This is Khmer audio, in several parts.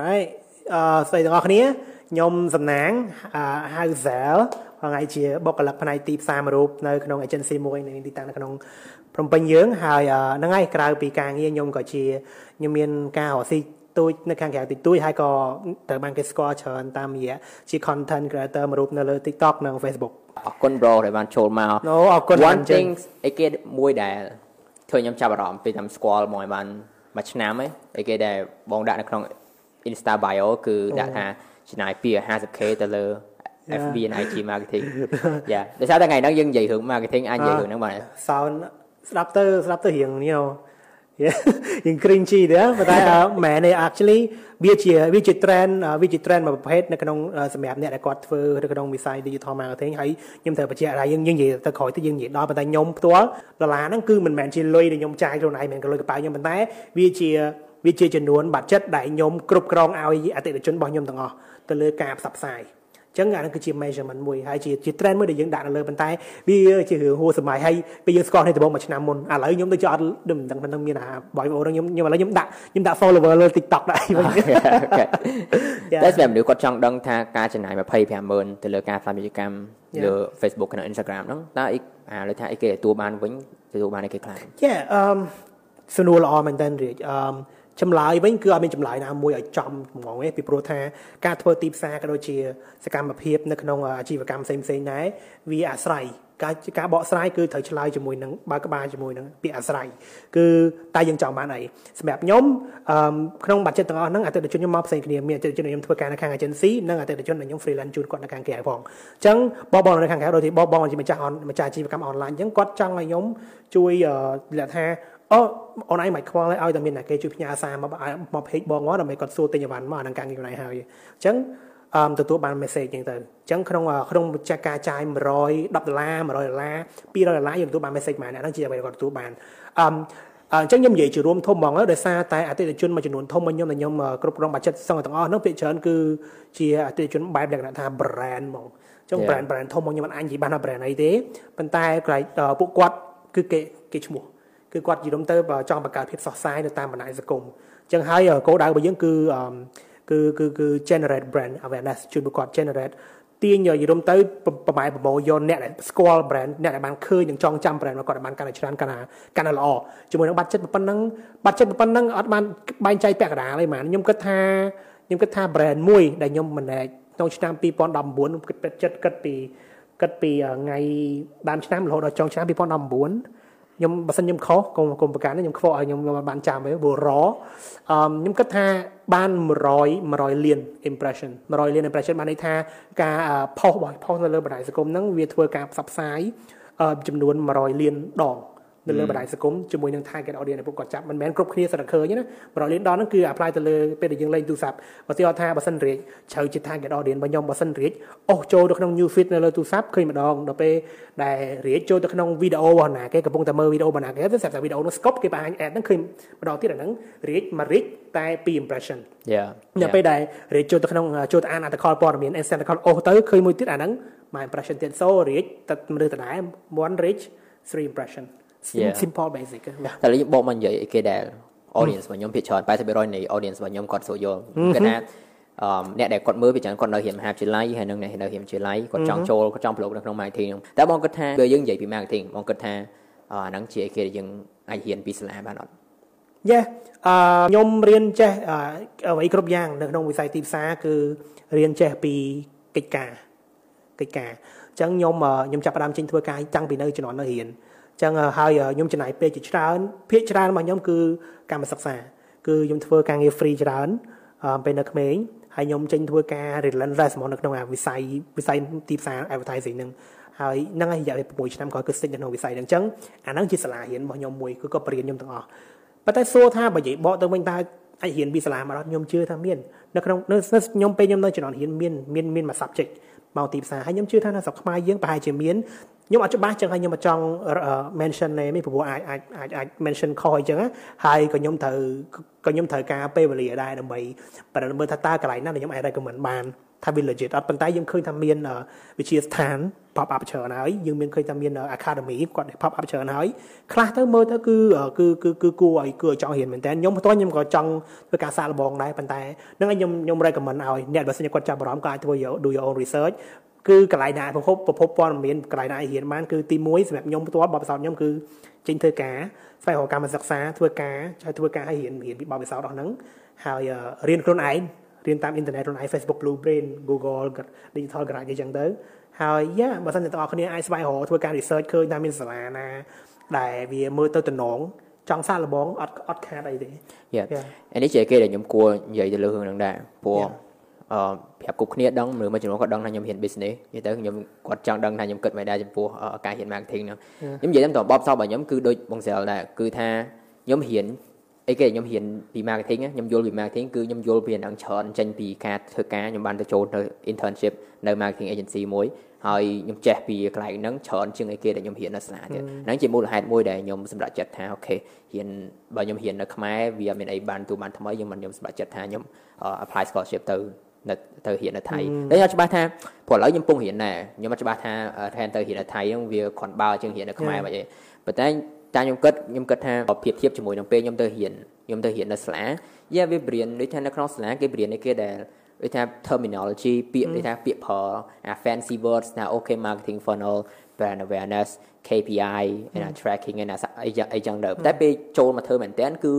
right អឺស្ដីទាំងអស់គ្នាខ្ញុំសំណាងហៅ Zel ថ្ងៃជាបុគ្គលិកផ្នែកទីផ្សារមួយរូបនៅក្នុង agency មួយនៅទីតាំងនៅក្នុងភ្នំពេញយើងហើយហ្នឹងហើយក្រៅពីការងារខ្ញុំក៏ជាខ្ញុំមានការរកស៊ីទូចនៅខាងក្រៅតិចតួចហើយក៏ត្រូវបានគេស្គាល់ច្រើនតាមរយៈជា content creator មួយរូបនៅលើ TikTok និង Facebook អរគុណ bro ដែលបានចូលមក No អរគុណ One thing អីគេមួយដែលធ្វើខ្ញុំចាប់អារម្មណ៍ពេលតាមស្គាល់មកឲ្យបានមួយឆ្នាំហើយអីគេដែលបងដាក់នៅក្នុង Insta bio គឺដាក់ថាចំណាយពី 50k ទៅលើ FB and IG marketing យ៉ាដោយសារតែថ្ងៃហ្នឹងយើងនិយាយរឿង marketing អាចនិយាយរឿងហ្នឹងបាទ sound ស្ដាប់ទៅស្ដាប់ទៅរៀងនេះយើង cringy ដែរប៉ុន្តែមែនទេ actually វាជាវាជា trend វាជា trend មួយប្រភេទនៅក្នុងសម្រាប់អ្នកដែលគាត់ធ្វើនៅក្នុងវិស័យ digital marketing ហើយខ្ញុំត្រូវបញ្ជាក់ថាយើងយើងនិយាយទៅក្រោយទៅយើងនិយាយដល់ប៉ុន្តែខ្ញុំផ្ទាល់ដុល្លារហ្នឹងគឺមិនមែនជាលុយដែលខ្ញុំចាយខ្លួនឯងមិនមែនលុយកប៉ៅខ្ញុំប៉ុន្តែវាជា វាជាចំនួនបាត់ចិត្តដែលខ្ញុំគ្រប់គ្រងឲ្យអតិថិជនរបស់ខ្ញុំទាំងអស់ទៅលើការផ្សព្វផ្សាយចឹងអានឹងគឺជា measurement មួយហើយជាជា trend មួយដែលយើងដាក់នៅលើប៉ុន្តែវាជារឿងហួសសម័យហើយពេលយើងស្គាល់នេះដំបូងមួយឆ្នាំមុនឥឡូវខ្ញុំទៅជាអត់មិនដឹងមិនដឹងមានអា boy អូខ្ញុំខ្ញុំឥឡូវខ្ញុំដាក់ខ្ញុំដាក់ follower លើ TikTok ដែរវិញតែសម្រាប់មនុស្សគាត់ចង់ដឹងថាការចំណាយ250,000ទៅលើការផ្សាយពាណិជ្ជកម្មលើ Facebook និង Instagram ហ្នឹងតើអីអាលើថាអីគេទទួលបានវិញទទួលបានអីគេខ្លះយ៉ាអឺសំណួរល្អមែនតើរាជអឺ ចម្លើយវិញគឺអត់មានចម្លើយណាមួយឲ្យចំហ្មងទេពីព្រោះថាការធ្វើទីផ្សារក៏ដូចជាសកម្មភាពនៅក្នុងអាជីវកម្មផ្សេងផ្សេងដែរវាអាស្រ័យការការបកស្រាយគឺត្រូវឆ្លើយជាមួយនឹងបើក្បាលជាមួយនឹងពាក្យអាស្រ័យគឺតែយើងចង់បានអីសម្រាប់ខ្ញុំក្នុងបាត់ចិត្តទាំងអស់ហ្នឹងអតិថិជនខ្ញុំមកផ្សេងគ្នាមានអតិថិជនខ្ញុំធ្វើការនៅខាង agency និងអតិថិជនខ្ញុំ freelance ជូនគាត់នៅខាងក្រៅផងអញ្ចឹងបងបងនៅខាងក្រៅដូចជាបងបងជាម្ចាស់ម្ចាស់អាជីវកម្មអនឡាញអញ្ចឹងគាត់ចង់ឲ្យខ្ញុំជួយលក្ខថា អូអូនឯងមិនខ្វល់ឲ្យតែមានតែគេជួយផ្ញើសារមកមក page បងមកដើម្បីគាត់សួរទិញអីវ៉ាន់មកអានឹងការងារខ្លួនឯងហើយអញ្ចឹងអឺទទួលបាន message អញ្ចឹងទៅអញ្ចឹងក្នុងក្នុងចាក់ការចាយ110ដុល្លារ100ដុល្លារ200ដុល្លារយើងទទួលបាន message មកអាហ្នឹងជាអ្វីគាត់ទទួលបានអឺអញ្ចឹងខ្ញុំនិយាយជារួមធំហ្មងដោយសារតែអតិថិជនមួយចំនួនធំរបស់ខ្ញុំដែលខ្ញុំគ្រប់គ្រងបាច់ចិត្តសឹងទាំងអស់ហ្នឹងភាគច្រើនគឺជាអតិថិជនបែបលក្ខណៈថា brand ហ្មងអញ្ចឹង brand brand ធំរបស់ខ្ញុំមិនអាចនិយាយបានថា brand អីទេប៉ុន្តែពួកគាត់គឺគេគេឈ្មោះ គឺគាត់យល់ទៅចង់បង្កើតភាពសោះសាយនៅតាមបណ្ដាញសង្គមអញ្ចឹងហើយគោលដៅរបស់យើងគឺគឺគឺគឺ generate brand awareness ជួយពួកគាត់ generate ទាញយល់ទៅប្រម៉ែប្រមូលយកអ្នកដែលស្គាល់ brand អ្នកដែលបានឃើញនិងចងចាំ brand របស់គាត់បានកាន់តែច្រើនកាន់តែកាន់តែល្អជាមួយនឹងបាត់ចិត្តប៉ុណ្ណឹងបាត់ចិត្តប៉ុណ្ណឹងអត់បានបែងចែកពាក់កណ្ដាលទេបានខ្ញុំគិតថាខ្ញុំគិតថា brand មួយដែលខ្ញុំមិនក្នុងឆ្នាំ2019គិតចិត្តគិតពីគិតពីថ្ងៃដើមឆ្នាំរហូតដល់ចុងឆ្នាំ2019 ខ្ញុំបើសិនខ្ញុំខុសកុំកុំប្រកាន់ខ្ញុំខ្វល់ឲ្យខ្ញុំខ្ញុំបានចាំទេព្រោះរអឺខ្ញុំគិតថាបាន100 100លាន impression 100លាន impression បានន័យថាការផុសរបស់ផុសនៅលើបណ្ដាញសង្គមហ្នឹងវាធ្វើការផ្សព្វផ្សាយចំនួន100លានដង នៅលើបណ្ដាញសង្គមជាមួយនឹង target audience ដែលពួកគាត់ចាប់មិនមែនគ្រប់គ្នាសិតតែឃើញណា100លានដងហ្នឹងគឺ apply ទៅលើពេលដែលយើងលេងទូរស័ព្ទបើទីថាបើសិនរៀកជ្រៅជា target audience របស់ខ្ញុំបើសិនរៀកអូសចូលទៅក្នុង new feed នៅលើទូរស័ព្ទឃើញម្ដងដល់ពេលដែលរៀកចូលទៅក្នុងវីដេអូរបស់ណាគេកំពុងតែមើលវីដេអូរបស់ណាគេទៅស្រាប់តែវីដេអូនោះ scope គេបង្ហាញ ad ហ្នឹងឃើញម្ដងទៀតអាហ្នឹងរៀកមករៀកតែ2 impression យ៉ាដល់ពេលដែលរៀកចូលទៅក្នុងចូលទៅអាន article ព័ត៌មាន instant article អូសទៅឃើញមួយទៀតអាហ្នឹង my impression ទៀត so រៀកតែមនុស្សដដែល one reach three impression simple basic តែយើងបកមកនិយាយអីគេដែល audience របស់ខ្ញុំភាគច្រើន80%នៃ audience របស់ខ្ញុំគាត់សួរយល់គឺថាអឺអ្នកដែលគាត់មើលពីច្រើនគាត់នៅរៀនមហាវិទ្យាល័យហើយនឹងអ្នកនៅរៀនវិទ្យាល័យគាត់ចង់ចូលគាត់ចង់ប្រឡូកនៅក្នុង marketing ហ្នឹងតែបងគិតថាពេលយើងនិយាយពី marketing បងគិតថាអាហ្នឹងជាអីគេដែលយើងអាចរៀនពីសាលាបានអត់យេអឺខ្ញុំរៀនចេះអ្វីគ្រប់យ៉ាងនៅក្នុងវិស័យទីផ្សារគឺរៀនចេះពីកិច្ចការកិច្ចការអញ្ចឹងខ្ញុំខ្ញុំចាប់ផ្ដើមចេញធ្វើការតាំងពីនៅជំនាន់នៅរៀន ចឹងហើយខ្ញុំចំណាយពេលជាច្រើនភាគច្រើនរបស់ខ្ញុំគឺកម្មសិក្សាគឺខ្ញុំធ្វើការងារ free ច្រើនពេលនៅក្មេងហើយខ្ញុំចេញធ្វើការ relentless ហ្មងនៅក្នុងវិស័យវិស័យទីផ្សារ advertising ហ្នឹងហើយហ្នឹងហើយរយៈពេល6ឆ្នាំក៏គឺ stick នៅក្នុងវិស័យហ្នឹងអញ្ចឹងអាហ្នឹងជាសាលារៀនរបស់ខ្ញុំមួយគឺក៏បរៀនខ្ញុំទាំងអស់ប៉ុន្តែសួរថាបើនិយាយបកទៅវិញតើអាចរៀនពីសាលាមកដល់ខ្ញុំជឿថាមាននៅក្នុងនៅខ្ញុំពេលខ្ញុំនៅជំនាន់រៀនមានមានមានមួយ subject មកទីផ្សារហើយខ្ញុំជឿថានៅស្រុកខ្មែរយើងប្រហែលជាមាន ខ្ញុំអត់ច្បាស់ចឹងហើយខ្ញុំអត់ចង់ mention name ទេព្រោះអាចអាចអាចអាច mention ខុសអញ្ចឹងហើយក៏ខ្ញុំត្រូវក៏ខ្ញុំត្រូវការពេលវេលាដែរដើម្បីប្រហែលមើលថាតើកន្លែងណាដែលខ្ញុំអាច recommend បានថាវា legit អត់ប៉ុន្តែយើងឃើញថាមានវិជាស្ថាន pop up ច្រើនហើយយើងមានឃើញថាមាន academy គាត់ pop up ច្រើនហើយខ្លះទៅមើលទៅគឺគឺគឺគឺគួរឲ្យគួរឲ្យចង់រៀនមែនតើខ្ញុំផ្ទាល់ខ្ញុំក៏ចង់ធ្វើការសាកល្បងដែរប៉ុន្តែនឹងខ្ញុំខ្ញុំ recommend ឲ្យអ្នកបើសិនជាគាត់ចាប់អារម្មណ៍ក៏អាចធ្វើ do your own research គឺកន្លែងណាប្រភពប្រភពព័ត៌មានកន្លែងណារៀនបានគឺទី1សម្រាប់ខ្ញុំផ្ទាល់បបិសោតខ្ញុំគឺចេញធ្វើការស្វែងរកកម្មសិក្សាធ្វើការហើយធ្វើការឲ្យរៀនរៀនពីបបិសោតអស់ហ្នឹងហើយរៀនខ្លួនឯងរៀនតាមអ៊ីនធឺណិតខ្លួនឯង Facebook Blueprint Google Digital Garage អីចឹងទៅហើយយ៉ាបើសិនជាទាំងអស់គ្នាអាចស្វែងរកធ្វើការ research ឃើញថាមានសាលាណា ដែលវាមើលទៅតំណងចង់សាកល្បងអត់អត់ខាតអីទេយ៉ាអានេះជាគេដែលខ្ញុំគួរនិយាយទៅលើរឿងហ្នឹងដែរព្រោះអឺ ប្រាប់គ្រប់គ្នាដឹងឬមួយចំនួនគាត់ដឹងថាខ្ញុំហ៊ាន business និយាយទៅខ្ញុំគាត់ចង់ដឹងថាខ្ញុំគិតមិនដែរចំពោះការហ៊ាន marketing ហ្នឹងខ្ញុំនិយាយតាមតបបបសោរបស់ខ្ញុំគឺដូចបងសិលដែរគឺថាខ្ញុំហ៊ានអីគេខ្ញុំហ៊ានពី marketing ខ្ញុំយល់ពី marketing គឺខ្ញុំយល់ពីនឹងច្រើនចេញពីការធ្វើការខ្ញុំបានទៅចូលទៅ internship នៅ marketing agency មួយហើយខ្ញុំចេះពីកន្លែងហ្នឹងច្រើនជាងអីគេដែលខ្ញុំហ៊ាននៅសាលាទៀតហ្នឹងជាមូលហេតុមួយដែលខ្ញុំសម្រេចចិត្តថាអូខេហ៊ានបើខ្ញុំហ៊ាននៅខ្មែរវាមានអីបានទូបានថ្មីខ្ញុំមិនខ្ញុំសម្រេចចិត្តថាខ្ញុំ apply scholarship ទៅ នៅទៅរៀននៅថៃតែខ្ញុំច្បាស់ថាព្រោះឥឡូវខ្ញុំពងរៀនដែរខ្ញុំមិនច្បាស់ថាថែមទៅរៀននៅថៃហ្នឹងវាគ្រាន់បើជាងរៀននៅខ្មែរមិនអីប៉ុន្តែតែខ្ញុំគិតខ្ញុំគិតថាប្រៀបធៀបជាមួយនឹងពេលខ្ញុំទៅរៀនខ្ញុំទៅរៀននៅសាលាយ៉ាវាបរៀនដូចថានៅក្នុងសាលាគេបរៀនឯគេដែលដូចថា terminology ពាក្យដូចថាពាក្យប្រើអា fancy words ថា okay marketing funnel brand awareness KPI and tracking ឯណាអីអីចឹងទៅតែពេលចូលមកធ្វើមែនតើគឺ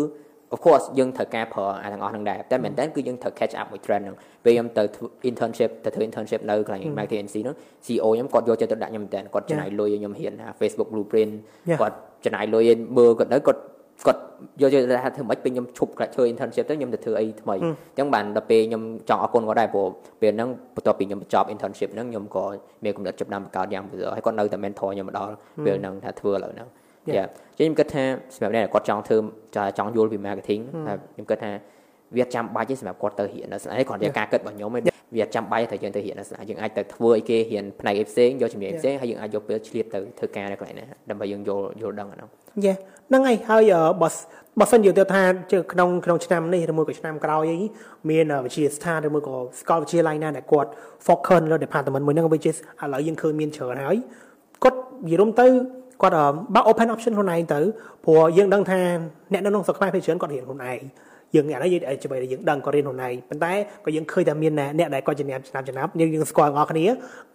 of course យើងត្រូវការប្រើអាទាំងអស់ហ្នឹងដែរតែមែនតើគឺយើងត្រូវ catch up មួយ trend ហ្នឹងពេលខ្ញុំទៅ internship ទៅធ្វើ internship នៅកន្លែង marketing agency ហ្នឹង CEO ខ្ញុំគាត់យកចិត្តទុកដាក់ខ្ញុំមែនតើគាត់ចំណាយលុយឲ្យខ្ញុំហ៊ាន Facebook blueprint គាត់ចំណាយលុយមើលគាត់ទៅគាត់គាត់យកយកថាធ្វើម៉េចពេលខ្ញុំឈប់ធ្វើ internship ទៅខ្ញុំទៅធ្វើអីថ្មីអញ្ចឹងបានដល់ពេលខ្ញុំចង់អរគុណគាត់ដែរព្រោះពេលហ្នឹងបន្ទាប់ពីខ្ញុំបញ្ចប់ internship ហ្នឹងខ្ញុំក៏មានគំនិតចាប់ដើមបង្កើតយ៉ាងពិសេសហើយគាត់នៅតែ mentor ខ្ញុំមកដល់ពេលហ្នឹងថាធ្វើឥឡូវហ្នឹង យ៉ាចឹងខ្ញុំគិតថាសម្រាប់អ្នកគាត់ចង់ធ្វើចង់យល់ពី marketing តែខ្ញុំគិតថាវាចាំបាច់ទេសម្រាប់គាត់ទៅរៀននៅស្នាគ្រាន់តែការគិតរបស់ខ្ញុំឯងវាចាំបាច់តែយើងទៅរៀននៅស្នាយើងអាចទៅធ្វើអីគេរៀនផ្នែកផ្សេងយកជំនាញផ្សេងហើយយើងអាចយកពេលឆ្លៀតទៅធ្វើការនៅកន្លែងណាដើម្បីយើងយល់យល់ដឹងអានោះយេហ្នឹងហើយហើយបើបើសិនយើងទៅថាក្នុងក្នុងឆ្នាំនេះឬមួយក៏ឆ្នាំក្រោយអីមានវិទ្យាស្ថានឬមួយក៏សាកលវិទ្យាល័យណាដែលគាត់ focus លើ department មួយហ្នឹងវាជាឥឡូវយើងឃើញមានច្រើនហើយគាត់និយាយរំទៅ គាត់បើក open option ខ្លួនឯងទៅព្រោះយើងដឹងថាអ្នកនៅក្នុងស្រុកខ្មែរភាគច្រើនគាត់រៀនខ្លួនឯងយើងអានេះយើងជាមួយយើងដឹងគាត់រៀនខ្លួនឯងប៉ុន្តែក៏យើងឃើញតែមានអ្នកដែលគាត់ជំនាញឆ្នាំឆ្នាំយើងយើងស្គាល់ទាំងអស់គ្នា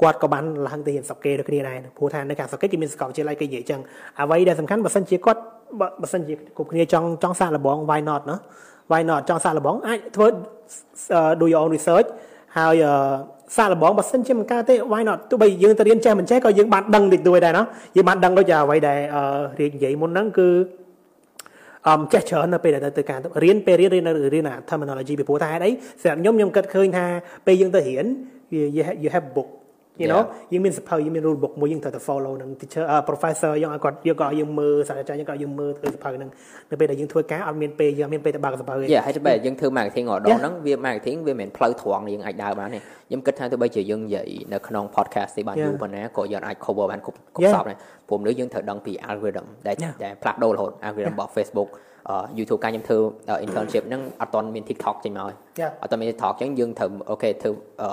គាត់ក៏បានឡើងទៅរៀនស្រុកគេដូចគ្នាដែរព្រោះថានៅខាងស្រុកគេគេមានសាកលវិទ្យាល័យគេនិយាយចឹងអ្វីដែលសំខាន់បើសិនជាគាត់បើសិនជាគ្រប់គ្នាចង់ចង់សាកល្បង why not ណា why not ចង់សាកល្បងអាចធ្វើ do your own research ហើយ សាកល្បងបើសិនជាមិនកើតទេ why not ទោះបីយើងទៅរៀនចេះមិនចេះក៏យើងបានដឹងតិចតួចដែរណាយើងបានដឹងដូចអ្វីដែលរៀននិយាយមុនហ្នឹងគឺអមចេះច្រើននៅពេលដែលទៅការរៀនពេលរៀនរៀនរៀនអា terminology ពីព្រោះតែហេតុអីសម្រាប់ខ្ញុំខ្ញុំគិតឃើញថាពេលយើងទៅរៀន you have book you know យើងមានសភៅយើងមាន rule book មួយយើងត្រូវតែ follow នឹង teacher professor យើងឲ្យគាត់យើងក៏យើងមើលសាស្ត្រាចារ្យយើងក៏យើងមើលធ្វើសភៅហ្នឹងនៅពេលដែលយើងធ្វើការអត់មានពេលយើងមានពេលទៅបើកសភៅទេយ៉ាហើយបែរយើងធ្វើ marketing ម្ដងហ្នឹងវា marketing វាមិនមែនផ្លូវត្រង់យើងអាចដើរបានទេខ្ញុំគិតថាទោះបីជាយើងនិយាយនៅក្នុង podcast នេះបានយូរប៉ុណ្ណាក៏យើងអាច cover បានគ្រប់គ្រប់សពដែរព្រោះមនុស្សយើងត្រូវដឹងពី algorithm ដែលដែលផ្លាស់ប្ដូររហូត algorithm របស់ Facebook YouTube ការខ្ញុំធ្វើ internship ហ្នឹងអត់ទាន់មាន TikTok ចេញមកអត់ទាន់មាន TikTok អញ្ចឹងយើងត្រូវអូខេធ្វើ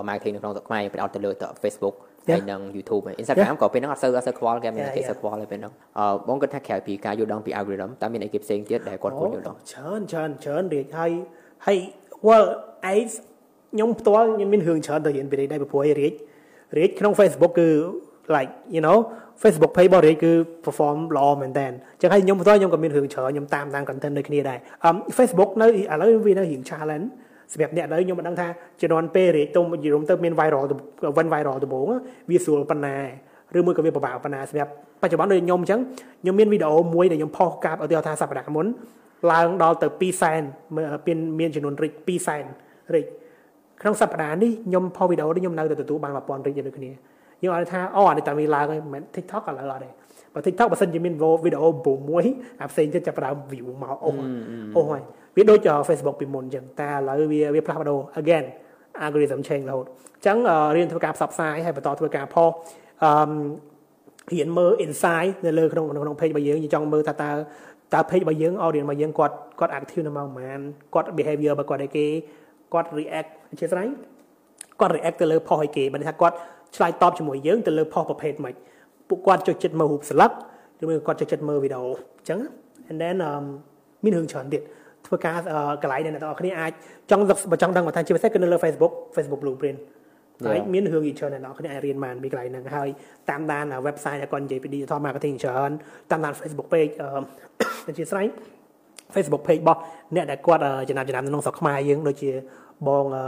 marketing នៅក្នុងស្រុកខ្មែរផ្ដោតទៅលើ Facebook ហើយនឹង YouTube Instagram ក៏ពេលហ្នឹងអត់សូវអត់សូវខ្វល់គេមានគេសូវខ្វល់ទេពេលហ្នឹងអឺបងគិតថាក្រៅពីការយល់ដឹងពី algorithm តើមានអីគេផ្សេងទៀតដែលគាត់គួរយល់ដឹងច្រើនច្រើនច្រើនរៀងហើយហើយ well AIDS ខ្ញុំផ្ទាល់ខ្ញុំមានរឿងច្រើនទៅរៀនពីនេះដែរព្រោះរៀងរៀងក្នុង Facebook គឺ like you know Facebook page របស់រាជគឺ perform ល្អមែនតើអញ្ចឹងហើយខ្ញុំផ្ទាល់ខ្ញុំក៏មានរឿងច្រើនខ្ញុំតាមតាម content ដូចគ្នាដែរអឺ Facebook នៅឥឡូវវានៅរៀង challenge សម្រាប់អ្នកដែលខ្ញុំមិនដឹងថាជំនាន់ពេលរាជទុំយល់ទៅមាន viral វិញ viral ដំបូងវាស្រួលប៉ុណ្ណាឬមួយក៏វាពិបាកប៉ុណ្ណាសម្រាប់បច្ចុប្បន្នដូចខ្ញុំអញ្ចឹងខ្ញុំមានវីដេអូមួយដែលខ្ញុំផុសកាបឧទាហរណ៍ថាសប្តាហ៍មុនឡើងដល់ទៅ2សែនមានមានចំនួនរិច2សែនរិចក្នុងសប្តាហ៍នេះខ្ញុំផុសវីដេអូនេះខ្ញុំនៅតែទទួលបាន1000រិចដូចគ្នា យើងអត់ថាអូអានេះតែមានឡើងហើយមិន TikTok ឥឡូវអត់ទេបើ TikTok បើសិនជាមានវីដេអូបំមួយអាផ្សេងទៀតចាប់ផ្ដើម view មកអូអូហើយវាដូច Facebook ពីមុនអញ្ចឹងតែឥឡូវវាវាផ្លាស់ប្ដូរ again algorithm change រហូតអញ្ចឹងរៀនធ្វើការផ្សព្វផ្សាយហើយបន្តធ្វើការផុសអឺរៀនមើល insight នៅលើក្នុងក្នុង page របស់យើងយើងចង់មើលថាតើតើ page របស់យើង audience របស់យើងគាត់គាត់ active នៅម៉ោងប៉ុន្មានគាត់ behavior របស់គាត់ឯគេគាត់ react ជាស្រ័យគាត់ react ទៅលើ post ឯគេបើថាគាត់ ឆ្លើយតបជាមួយយើងទៅលើ post ប្រភេទម៉េចពួកគាត់ចូលចិត្តមើលរូបស្លឹកឬមួយគាត់ចូលចិត្តមើលវីដេអូអញ្ចឹង and then um មានរឿងច្រើនទៀតធ្វើការកន្លែងដែលអ្នកទាំងអស់គ្នាអាចចង់បើចង់ដឹងបន្ថែមជាពិសេសគឺនៅលើ Facebook Facebook Blueprint ហើយមានរឿងយីច្រើនអ្នកនរគ្នាអាចរៀនបានពីកន្លែងហ្នឹងហើយតាមដាន website ដែលគាត់និយាយពី digital marketing ច្រើនតាមដាន Facebook page អឺជាស្រ័យ Facebook page របស់អ្នកដែលគាត់ចំណាប់ចំណាំនៅក្នុងស្រុកខ្មែរយើងដូចជាបងអឺ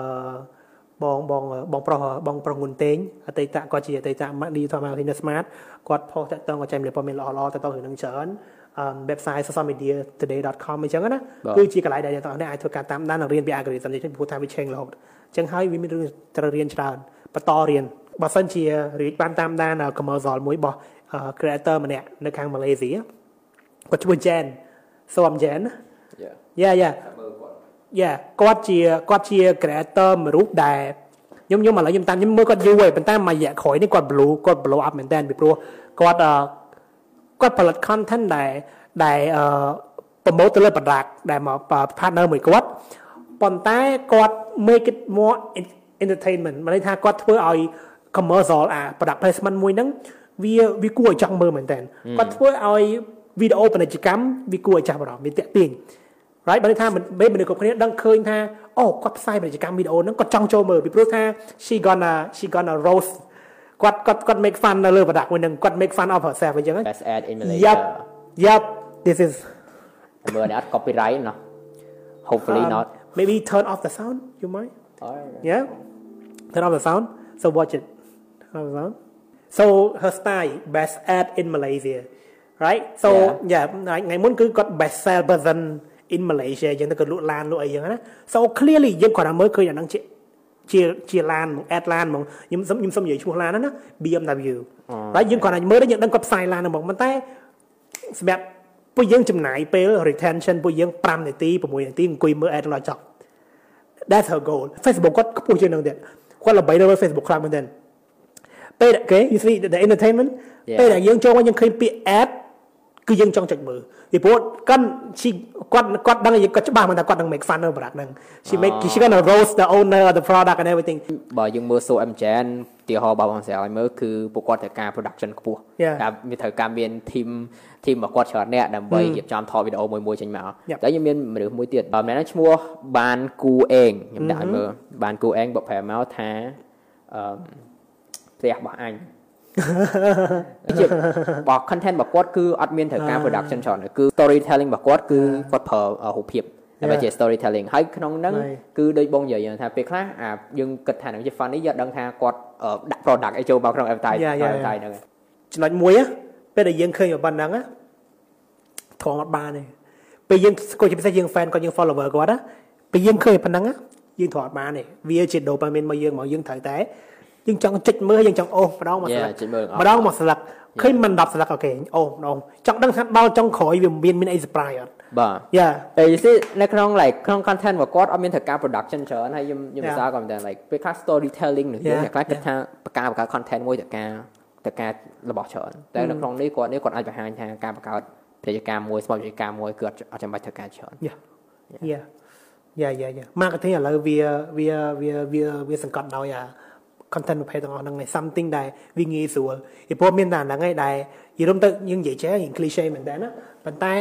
បងបងបងប្រុសបងប្រុសងុនតេងអតីតគាត់ជាអតីត digital marketing smart គាត់ផុសតាក់ទងគាត់ចែកម្លែកព័ត៌មានល្អៗទៅទៅរឿងនឹងច្រើន website social media today.com អញ្ចឹងណាគឺជាកន្លែងដែលអ្នកទាំងអស់គ្នាអាចធ្វើការតាមដាននិងរៀនពី algorithm នេះព្រោះថាវា change រហូតអញ្ចឹងហើយវាមានរឿងត្រូវរៀនច្រើនបន្តរៀនបើសិនជារៀនបានតាមដាន commercial មួយរបស់ creator ម្នាក់នៅខាង Malaysia គាត់ឈ្មោះ Jen សូម Jen យ៉ាយ៉ា យ៉ាគាត់ជាគាត់ជា creator មួយរូបដែលខ្ញុំខ្ញុំឥឡូវខ្ញុំតាមខ្ញុំមើលគាត់យូរហើយប៉ុន្តែមួយរយៈក្រោយនេះគាត់ blow គាត់ blow up មែនតើពីព្រោះគាត់គាត់ផលិត content ដែលដែលអឺ promote ទៅលើ product ដែលមក partner មួយគាត់ប៉ុន្តែគាត់ make it more entertainment មានន័យថាគាត់ធ្វើឲ្យ commercial អា product placement មួយហ្នឹងវាវាគួរឲ្យចង់មើលមែនតើគាត់ធ្វើឲ្យវីដេអូពាណិជ្ជកម្មវាគួរឲ្យចាប់អារម្មណ៍វាតាក់ទាញ right បើន័យថាមិនមនុស្សគ្រប់គ្នាដឹងឃើញថាអូគាត់ផ្សាយពាណិជ្ជកម្មវីដេអូហ្នឹងគាត់ចង់ចូលមើលពីព្រោះថា she gonna she gonna roast គាត់គាត់គាត់ make fun នៅលើ product មួយហ្នឹងគាត់ make fun of herself អញ្ចឹង best ad in Malaysia yep yep this is មើលនេះអត់ copyright ណោះ hopefully um, not maybe turn off the sound you mind yeah turn off the sound so watch it turn off the sound so her style best ad in Malaysia right so yeah ថ្ងៃមុនគឺគាត់ best sell person in Malaysia អញ្ចឹងទៅគាត់លក់ឡានលក់អីយ៉ាងណា so clearly យើងគាត់តែមើលឃើញអាហ្នឹងជាជាជាឡានអេតឡានហ្មងខ្ញុំសុំខ្ញុំសុំនិយាយឈ្មោះឡានហ្នឹងណា BMW ហើយយើងគាត់អាចមើលយើងដឹងគាត់ផ្សាយឡានហ្នឹងហ្មងប៉ុន្តែសម្រាប់ពួកយើងចំណាយពេល retention ពួកយើង5នាទី6នាទីអង្គុយមើល ad ដល់ចប់ that's her goal Facebook គាត់ខ្ពស់ជាងនឹងទៀតគាត់ល្បីនៅលើ Facebook ខ្លាំងមែនទែនពេលគេ you see the entertainment ពេលដែលយើងចូលមកយើងឃើញពាក្យ ad គឺយើងចង់ចុចមើលពីព្រោះគាត់គាត់គាត់ដឹងគាត់ច្បាស់មកថាគាត់នឹង make fun នៅ product ហ្នឹង she make she gonna roast the owner of the product and everything បើយើងមើល So MJN ទីហោបើបងស្រាវឲ្យមើលគឺពួកគាត់ត្រូវការ production ខ្ពស់តែមានត្រូវការមាន team team របស់គាត់ច្រើនអ្នកដើម្បីរៀបចំថតវីដេអូមួយមួយចេញមកតែយើងមានមនុស្សមួយទៀតបើម្នាក់ហ្នឹងឈ្មោះបានគូអេងខ្ញុំដាក់ឲ្យមើលបានគូអេងបកប្រែមកថាអឺផ្ទះរបស់អញជា បោះ content របស់គាត់គឺអត់មានត្រូវការ production ច្រើនគឺ storytelling របស់គាត់គឺគាត់ប្រើរូបភាពតែជា storytelling ហើយក្នុងហ្នឹងគឺដូចបងនិយាយថាពេលខ្លះអាយើងគិតថានឹងជា funny យើងដឹងថាគាត់ដាក់ product អីចូលមកក្នុង advertise advertise ហ្នឹងចំណុចមួយពេលដែលយើងឃើញប៉ុណ្ណឹងធំអត់បានទេពេលយើងគាត់ជាពិសេសយើង fan គាត់យើង follower គាត់ណាពេលយើងឃើញប៉ុណ្ណឹងយើងធំអត់បានទេវាជា dopamine មកយើងមកយើងត្រូវតែ យើងចង់ចុចមើលយើងចង់អូម្ដងមកស្លឹកម្ដងមកស្លឹកឃើញមិន10ស្លឹកអូខេអូម្ដងចង់ដឹងថាដល់ចុងក្រោយវាមានមានអី surprise អត់បាទយ៉ាតែ you see នៅក្នុង like ក្នុង content របស់គាត់អត់មានត្រូវការ production ច្រើនហើយខ្ញុំខ្ញុំសារគាត់មែន like ពេលខ្លះ storytelling នឹងយើងខ្លះគិតថាបង្កើតបង្កើត content មួយត្រូវការត្រូវការរបស់ច្រើនតែនៅក្នុងនេះគាត់នេះគាត់អាចបង្ហាញថាការបង្កើតពាណិជ្ជកម្មមួយស្មោះពាណិជ្ជកម្មមួយគឺអត់ចាំបាច់ត្រូវការច្រើនយ៉ាយ៉ាយ៉ាយ៉ាយ៉ា marketing ឥឡូវវាវាវាវាសង្កត់ដោយអា content ប្រភេទទាំងអស់ហ្នឹងឯង something ដែលវាងាយស្រួលពីព្រោះមានតែហ្នឹងឯងដែលនិយាយរំទៅយើងនិយាយចេះ cliche មែនតើណាប៉ុន្តែ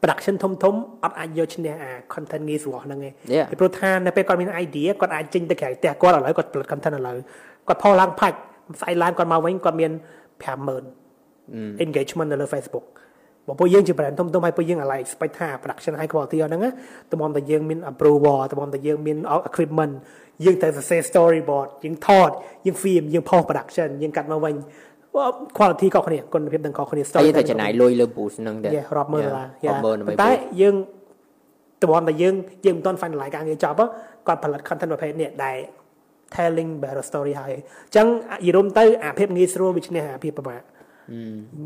production ធំធំអត់អាចយកឈ្នះអា content ងាយស្រួលហ្នឹងឯងពីព្រោះថានៅពេលគាត់មាន idea គាត់អាចចេញទៅក្រៅផ្ទះគាត់ឥឡូវគាត់ផលិត content ឥឡូវគាត់ផុសឡើងផាច់ស្អែកឡើងគាត់មកវិញគាត់មាន50000 engagement នៅលើ Facebook បើពួកយើងជា brand ធំធំហើយពួកយើងអាឡៃ expect ថា production high quality ហ្នឹងតំបំតែយើងមាន approval តំបំតែយើងមាន equipment យើងត្រូវសរសេរ storyboard យើងថតយើង film យើង post production យើងកាត់មកវិញ quality ខុសគ្នាគុណភាពនឹងខុសគ្នា story យើងត្រូវចំណាយលុយលើ boost ហ្នឹងដែររាប់ម៉ឺនដុល្លារតែយើងតំបំតែយើងយើងមិនទាន់ finalize ការងារចប់គាត់ផលិត content ប្រភេទនេះដែល telling better story ហើយអញ្ចឹងយរុំទៅអាភាពងាយស្រួលវាឈ្នះអាភាពពិបាក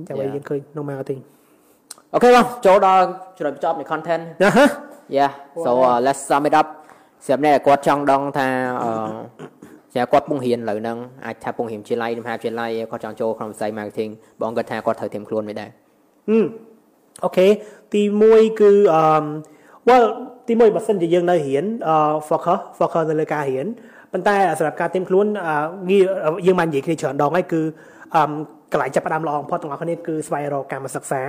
ចាំឲ្យយើងឃើញក្នុង marketing អូខេបងចូលដល់ចំណុចបញ្ចប់នៃ content ហ៎ Yeah so uh, let's sum it up សម្រាប់អ្នកគាត់ចង់ដឹងថាចាគាត់ពងរៀនលើហ្នឹងអាចថាពងរៀនជាឡៃមហាវិទ្យាល័យគាត់ចង់ចូលក្នុងវិស័យ marketing បងគាត់ថាគាត់ត្រូវត្រៀមខ្លួនមិនដែរហឹមអូខេទី1គឺអឺ well ទី1បើសិនជាយើងនៅរៀន focus focus នៅលើការរៀនប៉ុន្តែសម្រាប់ការត្រៀមខ្លួនងារយើងបាននិយាយគ្នាច្រើនដងហើយគឺអឺកន្លែងចាប់ផ្ដើមល្អបំផុតទាំងអស់គ្នាគឺស្វែងរកកម្មសិក្សា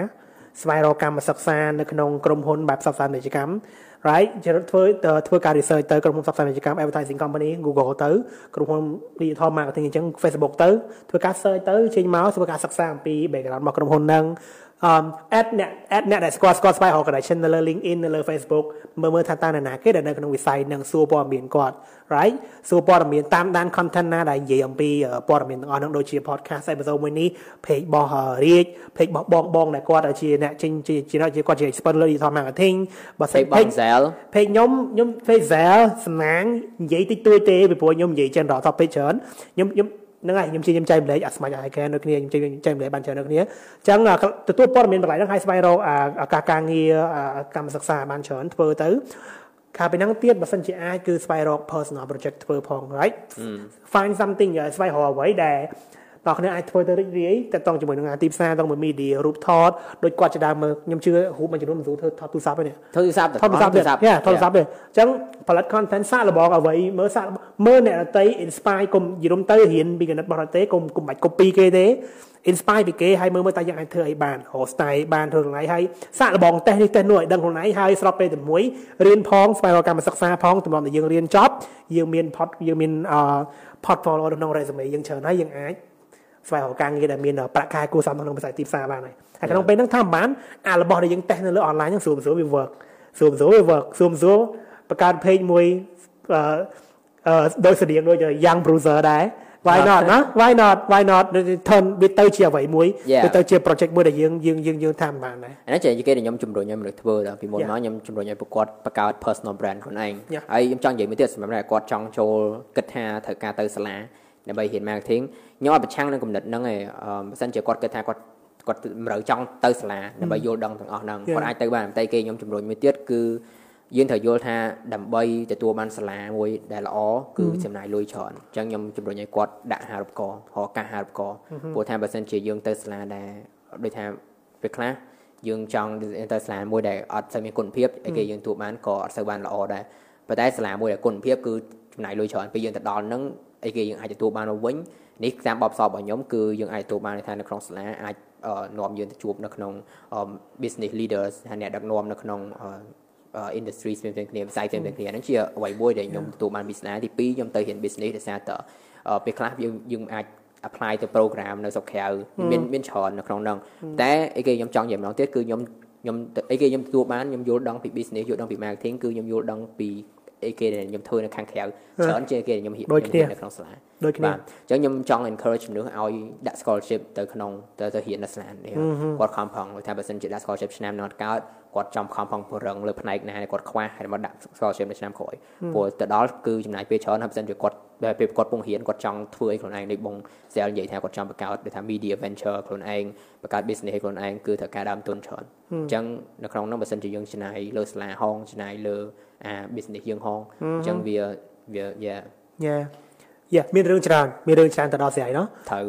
ស្វែងរកកម្មសិក្សានៅក្នុងក្រុមហ៊ុនបែបផ្សព្វផ្សាយពាណិជ្ជកម្ម right ជាធ្វើធ្វើការ research ទៅក្រុមហ៊ុនផ្សព្វផ្សាយពាណិជ្ជកម្ម advertising company Google ទៅក្រុមហ៊ុន digital marketing អញ្ចឹង Facebook ទៅធ្វើការ search ទៅចេញមកធ្វើការសិក្សាអំពី background របស់ក្រុមហ៊ុនហ្នឹង អឺ add អ្នក add អ្នកដែលស្គាល់ស្គាល់ស្វែងរក connection នៅលើ LinkedIn នៅលើ Facebook មើលមើលថាតើនរណាគេដែលនៅក្នុងវិស័យនឹងសួរព័ត៌មានគាត់ right សួរព័ត៌មានតាមដាន content ណាដែលនិយាយអំពីព័ត៌មានទាំងអស់ហ្នឹងដូចជា podcast episode មួយនេះ page របស់រាជ page របស់បងបងដែលគាត់ជាអ្នកចេញជាជាគាត់ជា expert លើ digital marketing បើសិន page Zel page ខ្ញុំខ្ញុំ page Zel សំណាងនិយាយតិចតួចទេពីព្រោះខ្ញុំនិយាយ general topic ច្រើនខ្ញុំខ្ញុំ ហ្នឹងហើយខ្ញុំជិះខ្ញុំចែកម្លែកអាស្មាច់អាយគេនៅគ្នាខ្ញុំជិះចែកម្លែកបានច្រើននៅគ្នាអញ្ចឹងទទួលព័ត៌មានបន្លែហ្នឹងហើយស្វែងរកឱកាសការងារកម្មសិក្សាបានច្រើនធ្វើទៅខាពីហ្នឹងទៀតបើសិនជាអាចគឺស្វែងរក personal project ធ្វើផង right find something ស្វែងរកអ្វីដែល បងប្អូនអាចធ្វើទៅរីករាយតែតង់ជាមួយនឹងទីផ្សារតង់មួយ media រូបថតដូចគាត់ជាដើមមើលខ្ញុំជឿរូបមួយចំនួនមិនស្រួលធ្វើថតទូរស័ព្ទទេនេះធ្វើទូរស័ព្ទថតទូរស័ព្ទទូរស័ព្ទយ៉ាថតទូរស័ព្ទទេអញ្ចឹងផលិត content សាកល្បងអ្វីមើលសាកមើលអ្នកដតី inspire កុំយល់ទៅរៀនពីគណិតរបស់ដតីកុំកុំបាច់ copy គេទេ inspire ពីគេហើយមើលមើលតើយើងអាចធ្វើអីបានរក style បានធ្វើខ្លួនឯងហើយសាកល្បងតេស្តនេះតេស្តនោះឲ្យដឹងខ្លួនឯងហើយស្របពេលតែមួយរៀនផងស្វែងរកកម្មសិក្សាផងទម្លាប់ដែលយើងរៀនចប់យើងមាន pod យើងមាន portfolio ក្នុង resume យើងច្រើនហើយយើងអាច ស្វែងរកការងារដែលមានប្រាក់ខែគួរសមក្នុងវិស័យទីផ្សារបានហើយហើយក្នុងពេលហ្នឹងថាបានអារបស់ដែលយើងតេស្តនៅលើអនឡាញហ្នឹងស្រួលស្រួលវា work ស្រួលស្រួលវា work ស្រួលស្រួលបង្កើត page មួយអឺអឺដោយស្តៀងដូច Young Browser ដែរ why not ណា why not why not turn វាទៅជាអ្វីមួយវាទៅជា project មួយដែលយើងយើងយើងយើងតាមបានដែរអានេះជាគេដែលខ្ញុំជំរុញឲ្យមនុស្សធ្វើដល់ពីមុនមកខ្ញុំជំរុញឲ្យប្រកួតបង្កើត personal brand ខ្លួនឯងហើយខ្ញុំចង់និយាយមួយទៀតសម្រាប់អ្នកគាត់ចង់ចូលគិតថាត្រូវការទៅសាលាដើម្បីរៀន marketing ខ្ញុំអត់ប្រឆាំងនឹងគំនិតហ្នឹងឯងបើសិនជាគាត់គិតថាគាត់គាត់មិនត្រូវចង់ទៅសាលាដើម្បីយល់ដឹងទាំងអស់ហ្នឹងគាត់អាចទៅបានតែគេខ្ញុំជំរុញមួយទៀតគឺយើងត្រូវយល់ថាដើម្បីទទួលបានសាលាមួយដែលល្អគឺចំណាយលុយច្រើនអញ្ចឹងខ្ញុំជំរុញឲ្យគាត់ដាក់ហារូបករណ៍រកការហារូបករណ៍ព្រោះថាបើសិនជាយើងទៅសាលាដែលដូចថាពេលខ្លះយើងចង់ទៅសាលាមួយដែលអត់សូវមានគុណភាពឯគេយើងទទួលបានក៏អត់សូវបានល្អដែរប៉ុន្តែសាលាមួយដែលគុណភាពគឺចំណាយលុយច្រើនពេលយើងទៅដល់ហ្នឹង អីគេយើងអាចទទួលបានមកវិញនេះតាមបបសបរបស់ខ្ញុំគឺយើងអាចទទួលបានថានៅក្នុងសាលាអាចនាំយើងទៅជួបនៅក្នុង business leaders ហើយអ្នកដឹកនាំនៅក្នុង industry ផ្សេងៗគ្នាវិស័យផ្សេងៗគ្នាហ្នឹងជាអ្វីមួយដែលខ្ញុំទទួលបាន business ទី2ខ្ញុំទៅរៀន business ដោយសារតពេលខ្លះយើងយើងអាច apply ទៅ program នៅស្រុកក្រៅមានមានច្រើននៅក្នុងហ្នឹងតែអីគេខ្ញុំចង់និយាយម្ដងទៀតគឺខ្ញុំខ្ញុំអីគេខ្ញុំទទួលបានខ្ញុំយល់ដឹងពី business យល់ដឹងពី marketing គឺខ្ញុំយល់ដឹងពី អីគេដែលខ្ញុំធ្វើនៅខាងក្រៅច្រើនជាងគេខ្ញុំរៀននៅក្នុងសាលាដូចគ្នាអញ្ចឹងខ្ញុំចង់ encourage មនុស្សឲ្យដាក់ scholarship ទៅក្នុងទៅទៅរៀននៅសាលានេះគាត់ខំប្រឹងថាបើសិនជាដាក់ scholarship ឆ្នាំនោះអត់កើតគាត់ចំខំប្រឹងប្រឹងលើផ្នែកណាគាត់ខ្វះហើយមកដាក់ scholarship នៅឆ្នាំក្រោយព្រោះទៅដល់គឺចំណាយពេលច្រើនហើយបើសិនជាគាត់ពេលគាត់ពងរៀនគាត់ចង់ធ្វើអីខ្លួនឯងដូចបង sell និយាយថាគាត់ចង់បង្កើតដូចថា media venture ខ្លួនឯងបង្កើត business ខ្លួនឯងគឺត្រូវការដើមទុនច្រើនអញ្ចឹងនៅក្នុងនោះបើសិនជាយើងចំណាយលើសាលាហងចំណាយលើ អា business យើងហងអញ្ចឹងវាវាយ៉ាយ៉ាយ៉ាមានរឿងច្រើនមានរឿងច្រើនទៅដល់ស្រីណោះ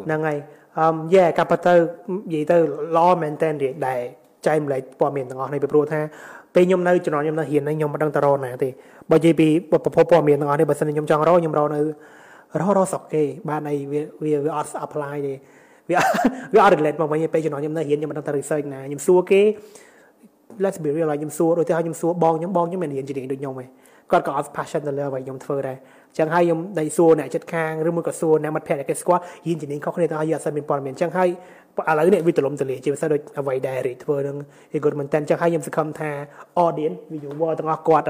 ហ្នឹងហើយអឺយ៉ាកាប់ទៅនិយាយទៅល្អមែនតើដែលចែកម្លែកព័ត៌មានទាំងអស់នេះពីព្រោះថាពេលខ្ញុំនៅជំនាន់ខ្ញុំនៅហ៊ានខ្ញុំមិនដឹងទៅរកណាទេបើនិយាយពីប្រភពព័ត៌មានទាំងអស់នេះបើសិនខ្ញុំចង់រកខ្ញុំរកនៅរករកស្រុកគេបានអីវាវាអត់ apply ទេវាវាអត់ relate មកវិញពេលជំនាន់ខ្ញុំនៅហ៊ានខ្ញុំមិនដឹងទៅ research ណាខ្ញុំសួរគេ let's be real ខ្ញុំសួរដូចតែខ្ញុំសួរបងខ្ញុំបងខ្ញុំមិនរៀន engineering ដូចខ្ញុំទេគាត់ក៏អត់ passion ទៅលើអ្វីខ្ញុំធ្វើដែរអញ្ចឹងហើយខ្ញុំដៃសួរអ្នកចិត្តខាងឬមួយក៏សួរអ្នកមិត្តភក្តិដែលគេស្គាល់យីនជំនាញខុសគ្នាទៅហើយយើងអត់សូវមានព័ត៌មានអញ្ចឹងហើយឥឡូវនេះវាទលំទលាជាពិសេសដូចអ្វីដែលរីធ្វើនឹង good មែនតើអញ្ចឹងហើយខ្ញុំសង្ឃឹមថា audience viewer ទាំងអស់គាត់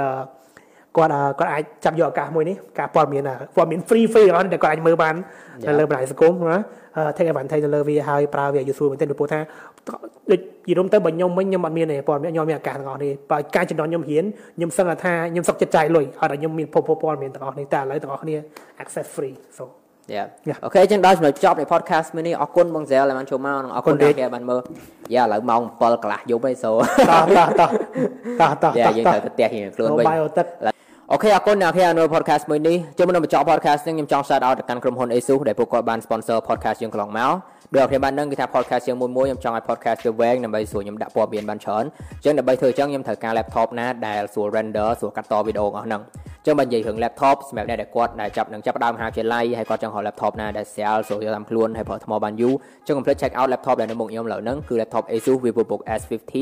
គាត់គាត់អាចចាប់យកឱកាសមួយនេះការព័ត៌មានព័ត៌មាន free free របស់ដែលគាត់អាចមើលបាននៅលើបណ្ដាញសង្គមណា take advantage ទៅលើវាហើយប្រើវា useful មែនទែនពីព្រោះថា ដូចនិយាយទៅបើខ្ញុំវិញខ្ញុំអត់មានទេព័ត៌មានខ្ញុំមានឱកាសទាំងអស់នេះបើការចំណន់ខ្ញុំរៀនខ្ញុំសឹងថាខ្ញុំសុខចិត្តចាយលុយអត់ឲ្យខ្ញុំមានព័ត៌មានទាំងអស់នេះតែឥឡូវទាំងអស់គ្នា access free so យ៉ាអូខេចឹងដល់ចំណុចចប់នៃ podcast មួយនេះអរគុណបង Zel ដែលបានចូលមកនិងអរគុណអ្នកដែលបានមើលយ៉ាឥឡូវម៉ោង7កន្លះយប់ហើយសូតោះតោះតោះតោះតោះយ៉ាយើងត្រូវទៅផ្ទះរៀងខ្លួនវិញបាយអូទឹក អអូខេអរគុណអ្នកគ្នានៅ podcast មួយនេះចូលមកបញ្ចប់ podcast នេះខ្ញុំចង់ shout out ទៅកាន់ក្រុមហ៊ុន ASUS ដែលពួកគាត់បាន sponsor podcast យើងកន្លងមកដោយអ្នកគ្នាបានដឹងគឺថា podcast យើងមួយមួយខ្ញុំចង់ឲ្យ podcast វាវែងដើម្បីស្រួលខ្ញុំដាក់ព័ត៌មានបានច្រើនអញ្ចឹងដើម្បីធ្វើអញ្ចឹងខ្ញុំត្រូវការ laptop ណាដែលស្រួល render ស្រួលកាត់តវីដេអូអស់ហ្នឹងចឹងបើនិយាយរឿង laptop សម្រាប់អ្នកដែលគាត់ដែលចាប់នឹងចាប់ដើមមហាវិទ្យាល័យហើយគាត់ចង់រក laptop ណាដែលស្រាលស្រួលយកតាមខ្លួនហើយប្រើថ្មបានយូរចឹងកុំភ្លេច check out laptop ដែលនៅមុខខ្ញុំឥឡូវហ្នឹងគឺ laptop Asus VivoBook S15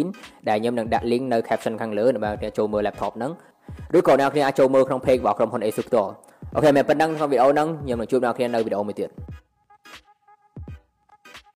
ដែលខ្ញុំនឹងដាក់ link នៅ caption ខាងលើដើម្បីអ្នកចូលមើល laptop ហ្នឹង ឬក៏អ្នកគ្នាអាចចូលមើលក្នុង page របស់ក្រុមហ៊ុន Asus ផ្ទាល់អូខេមែនប៉ុណ្ណឹងក្នុងវីដេអូហ្នឹងខ្ញុំនឹងជួបអ្នកគ្នានៅវីដេអូមួយទៀត